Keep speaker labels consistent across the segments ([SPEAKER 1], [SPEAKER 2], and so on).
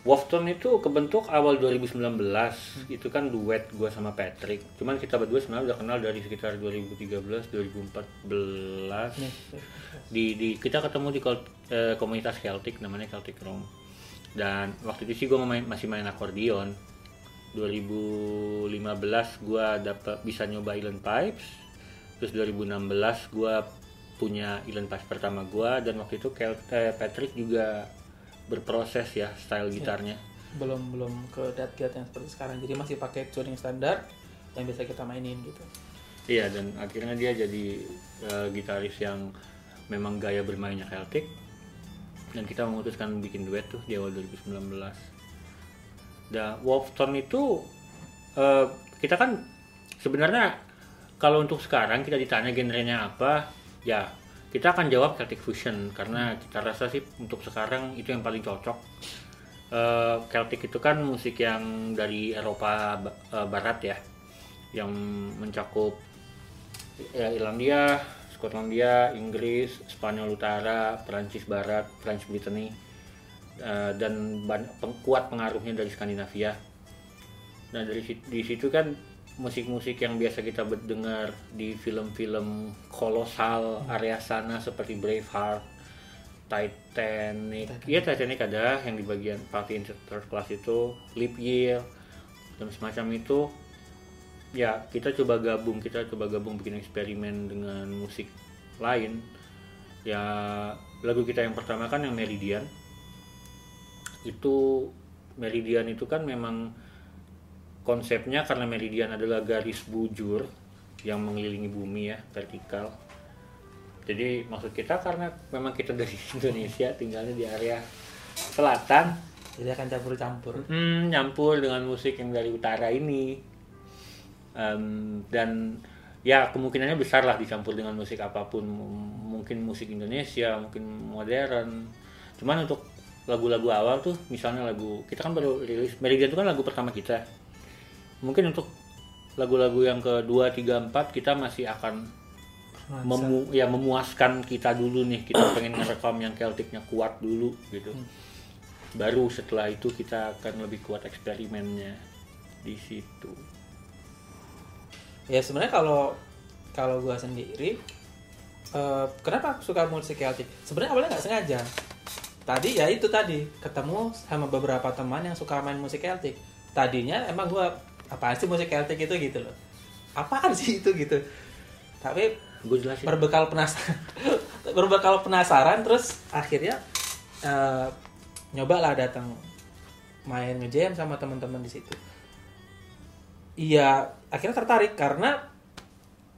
[SPEAKER 1] Wolfton itu kebentuk awal 2019 itu kan duet gua sama Patrick. Cuman kita berdua sebenarnya udah kenal dari sekitar 2013 2014
[SPEAKER 2] Nih,
[SPEAKER 1] di, di kita ketemu di eh, komunitas Celtic namanya Celtic Room dan waktu itu sih gue main, masih main akordion. 2015 gue dapat bisa nyoba Island Pipes. Terus 2016 gue punya Island Pipes pertama gue dan waktu itu Kel- eh, Patrick juga berproses ya style gitarnya.
[SPEAKER 2] Belum belum ke dead cat yang seperti sekarang. Jadi masih pakai tuning standar yang biasa kita mainin gitu.
[SPEAKER 1] Iya dan akhirnya dia jadi eh, gitaris yang memang gaya bermainnya Celtic. Dan kita memutuskan bikin duet tuh di awal 2019. Dan Wolfton itu eh, kita kan sebenarnya kalau untuk sekarang kita ditanya genrenya apa ya kita akan jawab Celtic Fusion karena kita rasa sih untuk sekarang itu yang paling cocok. Eh, Celtic itu kan musik yang dari Eropa eh, Barat ya yang mencakup ya Irlandia, Skotlandia, Inggris, Spanyol Utara, Perancis Barat, French Brittany, eh, dan ban- peng- kuat pengaruhnya dari Skandinavia. Nah dari di situ kan musik-musik yang biasa kita dengar di film-film kolosal area sana seperti Braveheart, Titanic, iya Titanic ada yang di bagian Party in Third Class itu, Leap Year dan semacam itu. Ya kita coba gabung kita coba gabung bikin eksperimen dengan musik lain. Ya lagu kita yang pertama kan yang Meridian. Itu Meridian itu kan memang konsepnya karena Meridian adalah garis bujur yang mengelilingi bumi ya vertikal jadi maksud kita karena memang kita dari Indonesia tinggalnya di area selatan
[SPEAKER 2] jadi akan campur-campur
[SPEAKER 1] Hmm, nyampur dengan musik yang dari utara ini. Em, dan ya kemungkinannya besar lah dicampur dengan musik apa pun. M- Mungkin musik Indonesia, mungkin modern. Cuman untuk lagu-lagu awal tuh, misalnya lagu kita kan baru rilis Meridian itu kan lagu pertama kita. Mungkin untuk lagu-lagu yang kedua, tiga, empat kita masih akan memu ya memuaskan kita dulu nih. Kita pengen ngerekam yang Celticnya kuat dulu gitu. Baru setelah itu kita akan lebih kuat eksperimennya di situ.
[SPEAKER 2] ya sebenarnya kalau kalau gua sendiri eh, kenapa aku suka musik Celtic? Sebenarnya awalnya nggak sengaja. Tadi ya itu tadi ketemu sama beberapa teman yang suka main musik Celtic. Tadinya emang gua apaan sih musik Celtic itu gitu loh. Apaan sih itu gitu? Tapi
[SPEAKER 1] Gue jelasin.
[SPEAKER 2] berbekal penasaran berbekal penasaran terus akhirnya eh, nyoba lah datang main ngejam sama teman-teman di situ. Iya akhirnya tertarik karena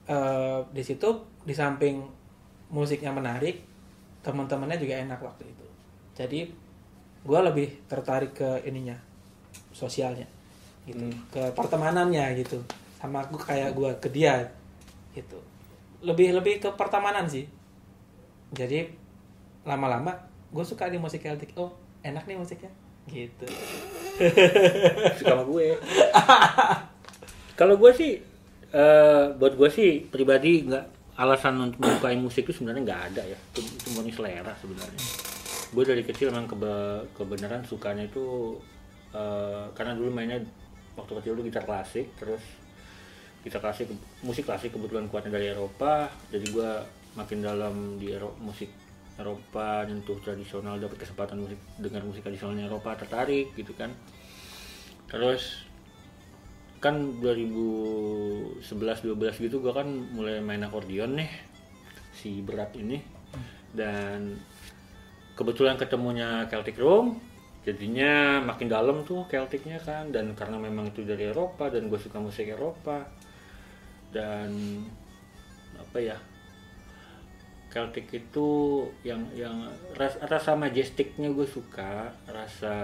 [SPEAKER 2] eh, di situ di samping musiknya menarik teman-temannya juga enak waktu itu. Jadi gue lebih tertarik ke ininya sosialnya gitu. Ke pertemanannya gitu. Sama aku kayak gue ke dia gitu. Lebih lebih ke pertemanan sih. Jadi lama-lama gue suka di musik Celtic. Oh enak nih musiknya. Gitu.
[SPEAKER 1] Suka sama gue. Kalau gue sih, eh, buat gue sih pribadi nggak alasan untuk menyukai musik itu sebenarnya nggak ada ya. Itu, itu murni selera sebenarnya. Gue dari kecil memang kebe- kebenaran sukanya itu eh, karena dulu mainnya waktu kecil dulu gitar klasik, terus gitar klasik musik klasik kebetulan kuatnya dari Eropa, jadi gue makin dalam di Eropa musik Eropa nyentuh tradisional dapat kesempatan musik dengar musik tradisionalnya Eropa tertarik gitu kan. Terus kan 2011 12 gitu gua kan mulai main akordeon nih si berat ini. Dan kebetulan ketemunya Celtic Room jadinya makin dalam tuh Celticnya kan dan karena memang itu dari Eropa dan gue suka musik Eropa dan apa ya Celtic itu yang yang ras- rasa majestiknya gue suka, rasa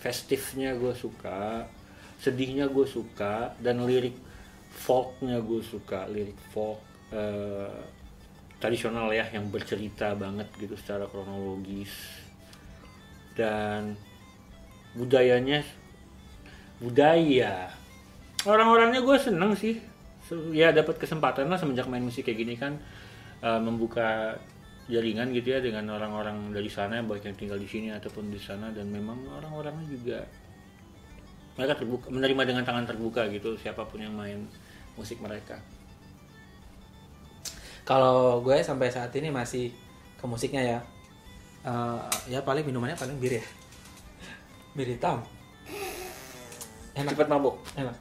[SPEAKER 1] festifnya gue suka, sedihnya gue suka, dan lirik folknya gue suka, lirik folk eh, tradisional ya yang bercerita banget gitu secara kronologis dan budayanya budaya. Orang-orangnya gue seneng sih. Ya dapat kesempatan lah semenjak main musik kayak gini kan eh, membuka jaringan gitu ya dengan orang-orang dari sana baik yang tinggal di sini ataupun di sana. Dan memang orang-orangnya juga mereka terbuka menerima dengan tangan terbuka gitu siapa pun yang main musik mereka.
[SPEAKER 2] Kalau gue sampai saat ini masih ke musiknya ya. Eh, ya paling minumannya paling bir ya. Bir hitam. Enak,
[SPEAKER 1] cepat mabuk
[SPEAKER 2] enak.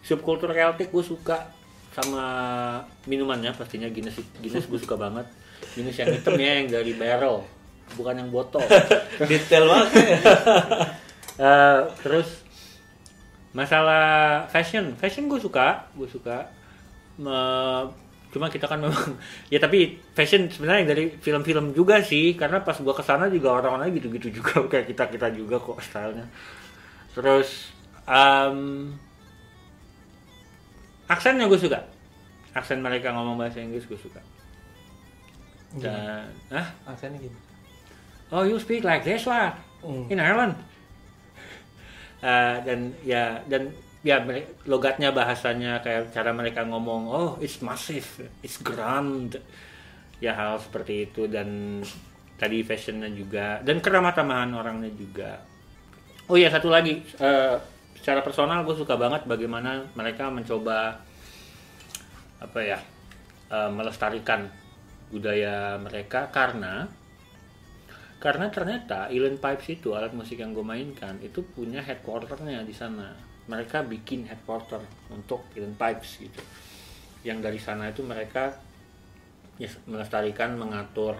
[SPEAKER 1] subkultur Celtic gue suka sama minumannya pastinya Guinness Guinness gue suka banget Guinness yang hitam ya yang dari barrel bukan yang botol
[SPEAKER 2] Detail banget.
[SPEAKER 1] Eh, terus masalah fashion fashion gue suka gue suka Me- cuma kita kan memang ya tapi fashion sebenarnya dari film-film juga sih. Karena pas gua ke sana juga orang-orangnya gitu-gitu juga. Kayak kita kita juga kok stylenya. Terus em, aksennya gue suka. Aksen mereka ngomong bahasa Inggris gue suka. Dan ah
[SPEAKER 2] Aksennya gini.
[SPEAKER 1] oh you speak like this lah
[SPEAKER 2] Hmm.
[SPEAKER 1] in Ireland. Eh, dan ya dan ya logatnya bahasanya kayak cara mereka ngomong oh it's massive it's grand. Ya hal seperti itu. Dan tadi fashionnya juga dan keramah tamahan orangnya juga. Oh ya satu lagi. Eh, secara personal gue suka banget bagaimana mereka mencoba apa ya eh, melestarikan budaya mereka karena karena ternyata Island Pipes itu alat musik yang gue mainkan itu punya headquarternya di sana mereka bikin headquarter untuk Island Pipes gitu. Yang dari sana itu mereka ya, melestarikan mengatur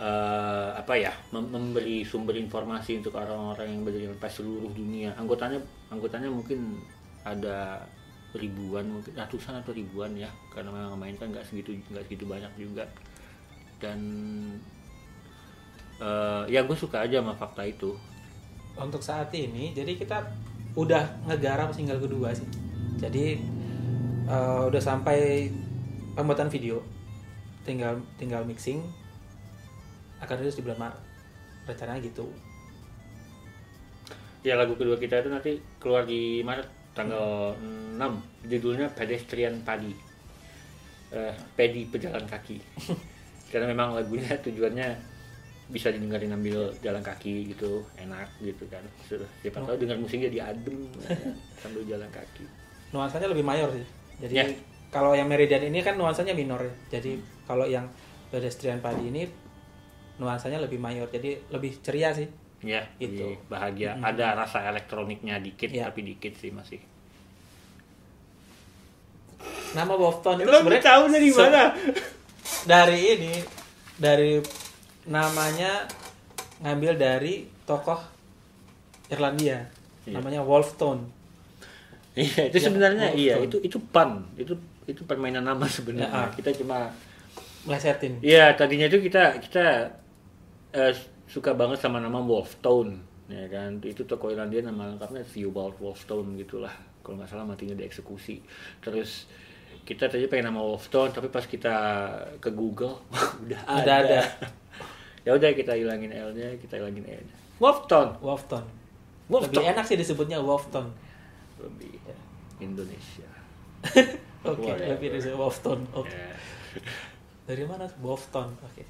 [SPEAKER 1] eh, apa ya mem- memberi sumber informasi untuk orang-orang yang berada di seluruh dunia. Anggotanya anggotanya mungkin ada ribuan mungkin ratusan atau ribuan ya karena memang mainkan nggak segitu nggak segitu banyak juga. Dan eh, ya gue suka aja sama fakta itu.
[SPEAKER 2] Untuk saat ini, jadi kita udah ngegarap single kedua sih. Jadi eh, udah sampai pembuatan video, tinggal tinggal mixing. Akan rilis di bulan Maret. Rencananya gitu.
[SPEAKER 1] ya lagu kedua kita itu nanti keluar di Maret tanggal 6 judulnya pedestrian padi Eh, pedi pejalan kaki karena memang lagunya tujuannya bisa didengarin sambil jalan kaki gitu enak gitu kan Sudah, siapa tahu dengar musiknya diadem ya, sambil jalan kaki
[SPEAKER 2] Nuansanya lebih mayor sih. Jadi
[SPEAKER 1] Ya.
[SPEAKER 2] kalau yang Meridian ini kan nuansanya minor ya. Jadi kalau yang pedestrian padi ini nuansanya lebih mayor. Jadi lebih ceria sih.
[SPEAKER 1] ya
[SPEAKER 2] Gitu.
[SPEAKER 1] lebih bahagia ada rasa elektroniknya dikit
[SPEAKER 2] Ya.
[SPEAKER 1] tapi dikit sih masih
[SPEAKER 2] Nama Wolfton itu sebenarnya
[SPEAKER 1] tahu dari mana
[SPEAKER 2] dari ini dari namanya ngambil dari tokoh Irlandia
[SPEAKER 1] Iya.
[SPEAKER 2] namanya Wolfton
[SPEAKER 1] Iya, itu
[SPEAKER 2] Ya,
[SPEAKER 1] sebenarnya iya, itu itu pun, itu itu permainan nama sebenarnya.
[SPEAKER 2] Ya, ah.
[SPEAKER 1] Kita cuma
[SPEAKER 2] melesetin
[SPEAKER 1] Iya, tadinya itu kita kita eh, suka banget sama nama Wolfstone, ya kan? Itu toko Irlandia nama lengkapnya Theobald Wolfstone gitulah. Kalau nggak salah matinya dieksekusi. Terus kita tadi pengen nama Wolfstone, tapi pas kita ke Google udah ada.
[SPEAKER 2] Udah ada.
[SPEAKER 1] ya udah kita hilangin L-nya, kita hilangin E-nya.
[SPEAKER 2] Wolfton
[SPEAKER 1] Wolfton.
[SPEAKER 2] lebih enak sih disebutnya Wolfton
[SPEAKER 1] Lebih Indonesia.
[SPEAKER 2] oke
[SPEAKER 1] Whatever.
[SPEAKER 2] lebih dari Wolfton oke
[SPEAKER 1] Ya.
[SPEAKER 2] dari mana Wolfton oke